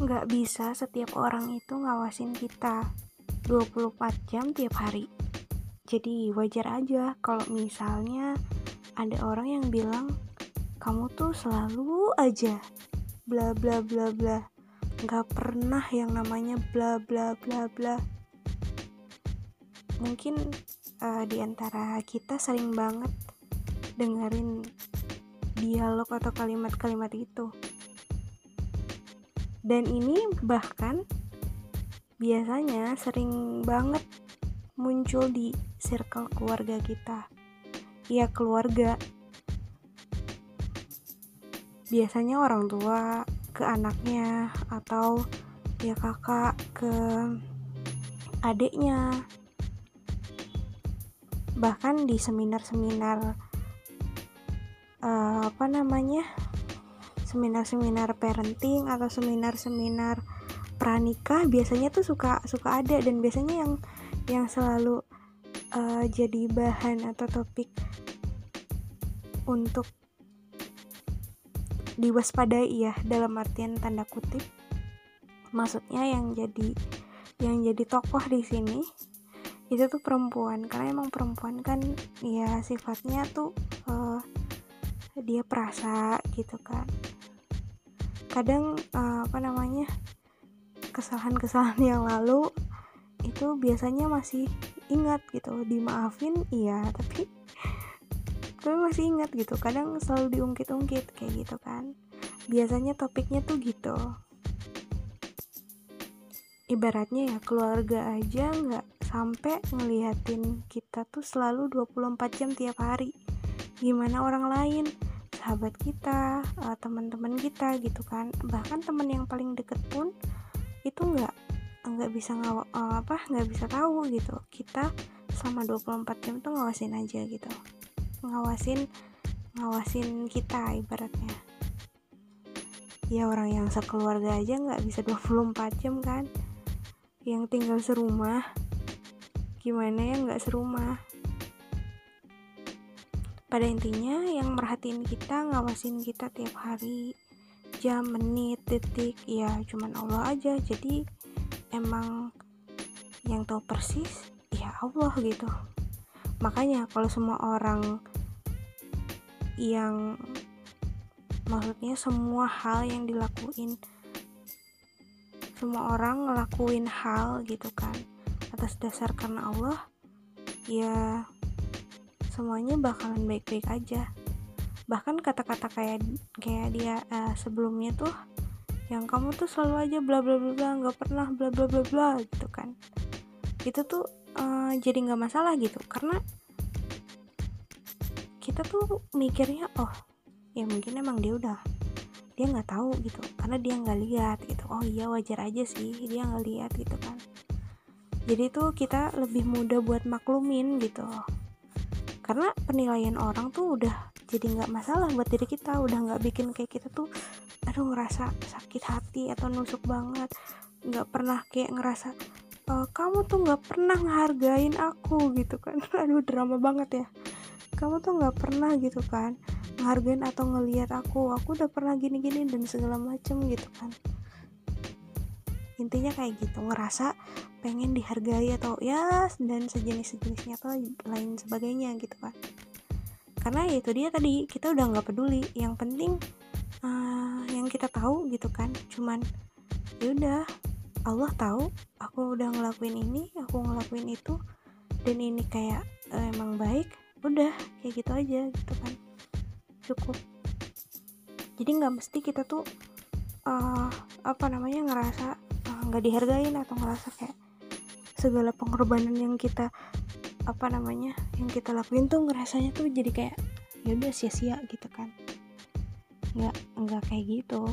nggak bisa setiap orang itu ngawasin kita 24 jam tiap hari. Jadi wajar aja kalau misalnya ada orang yang bilang kamu tuh selalu aja bla bla bla bla. Nggak pernah yang namanya bla bla bla bla. Mungkin uh, di antara kita sering banget dengerin dialog atau kalimat-kalimat itu dan ini bahkan biasanya sering banget muncul di circle keluarga kita. Ya keluarga. Biasanya orang tua ke anaknya atau ya kakak ke adiknya. Bahkan di seminar-seminar uh, apa namanya seminar-seminar parenting atau seminar-seminar pranikah biasanya tuh suka suka ada. Dan biasanya yang yang selalu uh, jadi bahan atau topik untuk diwaspadai ya dalam artian tanda kutip. Maksudnya yang jadi yang jadi tokoh di sini itu tuh perempuan. Karena emang perempuan kan ya sifatnya tuh uh, dia perasa gitu kan. Kadang uh, apa namanya kesalahan-kesalahan yang lalu itu biasanya masih ingat gitu. Dimaafin iya tapi tapi masih ingat gitu. Kadang selalu diungkit-ungkit kayak gitu kan. Biasanya topiknya tuh gitu. Ibaratnya ya keluarga aja nggak sampai ngeliatin kita tuh selalu 24 jam tiap hari gimana orang lain sahabat kita uh, teman-teman kita gitu kan. Bahkan teman yang paling deket pun itu nggak nggak bisa ngaw uh, apa nggak bisa tahu gitu. Kita selama 24 jam tuh ngawasin aja gitu. Ngawasin ngawasin kita ibaratnya. Ya orang yang sekeluarga aja nggak bisa 24 jam kan. Yang tinggal serumah gimana ya nggak serumah pada intinya yang merhatiin kita ngawasin kita tiap hari. Jam menit detik ya cuman Allah aja. Jadi emang yang tahu persis ya Allah gitu. Makanya kalau semua orang yang maksudnya semua hal yang dilakuin semua orang ngelakuin hal gitu kan atas dasar karena Allah ya semuanya bakalan baik-baik aja. Bahkan kata-kata kayak kayak dia uh, sebelumnya tuh yang kamu tuh selalu aja bla bla bla bla nggak pernah bla bla bla bla gitu kan. Itu tuh uh, jadi nggak masalah gitu. Karena kita tuh mikirnya oh ya mungkin emang dia udah dia nggak tahu gitu. Karena dia nggak lihat gitu. Oh iya wajar aja sih dia nggak lihat gitu kan. Jadi tuh kita lebih mudah buat maklumin gitu karena penilaian orang tuh udah jadi nggak masalah buat diri kita udah nggak bikin kayak kita tuh aduh ngerasa sakit hati atau nusuk banget. Nggak pernah kayak ngerasa e, kamu tuh nggak pernah ngehargain aku gitu kan. Aduh drama banget ya. Kamu tuh nggak pernah gitu kan ngehargain atau ngeliat aku aku udah pernah gini-gini dan segala macem gitu kan intinya kayak gitu ngerasa pengen dihargai atau ya dan sejenis-sejenisnya atau lain sebagainya gitu kan karena ya itu dia tadi kita udah nggak peduli yang penting uh, yang kita tahu gitu kan cuman ya udah Allah tahu aku udah ngelakuin ini aku ngelakuin itu dan ini kayak uh, emang baik udah kayak gitu aja gitu kan cukup. Jadi nggak mesti kita tuh uh, apa namanya ngerasa nggak dihargain atau ngerasa kayak segala pengorbanan yang kita apa namanya yang kita lakuin tuh ngerasanya tuh jadi kayak ya udah sia-sia gitu kan. Nggak nggak kayak gitu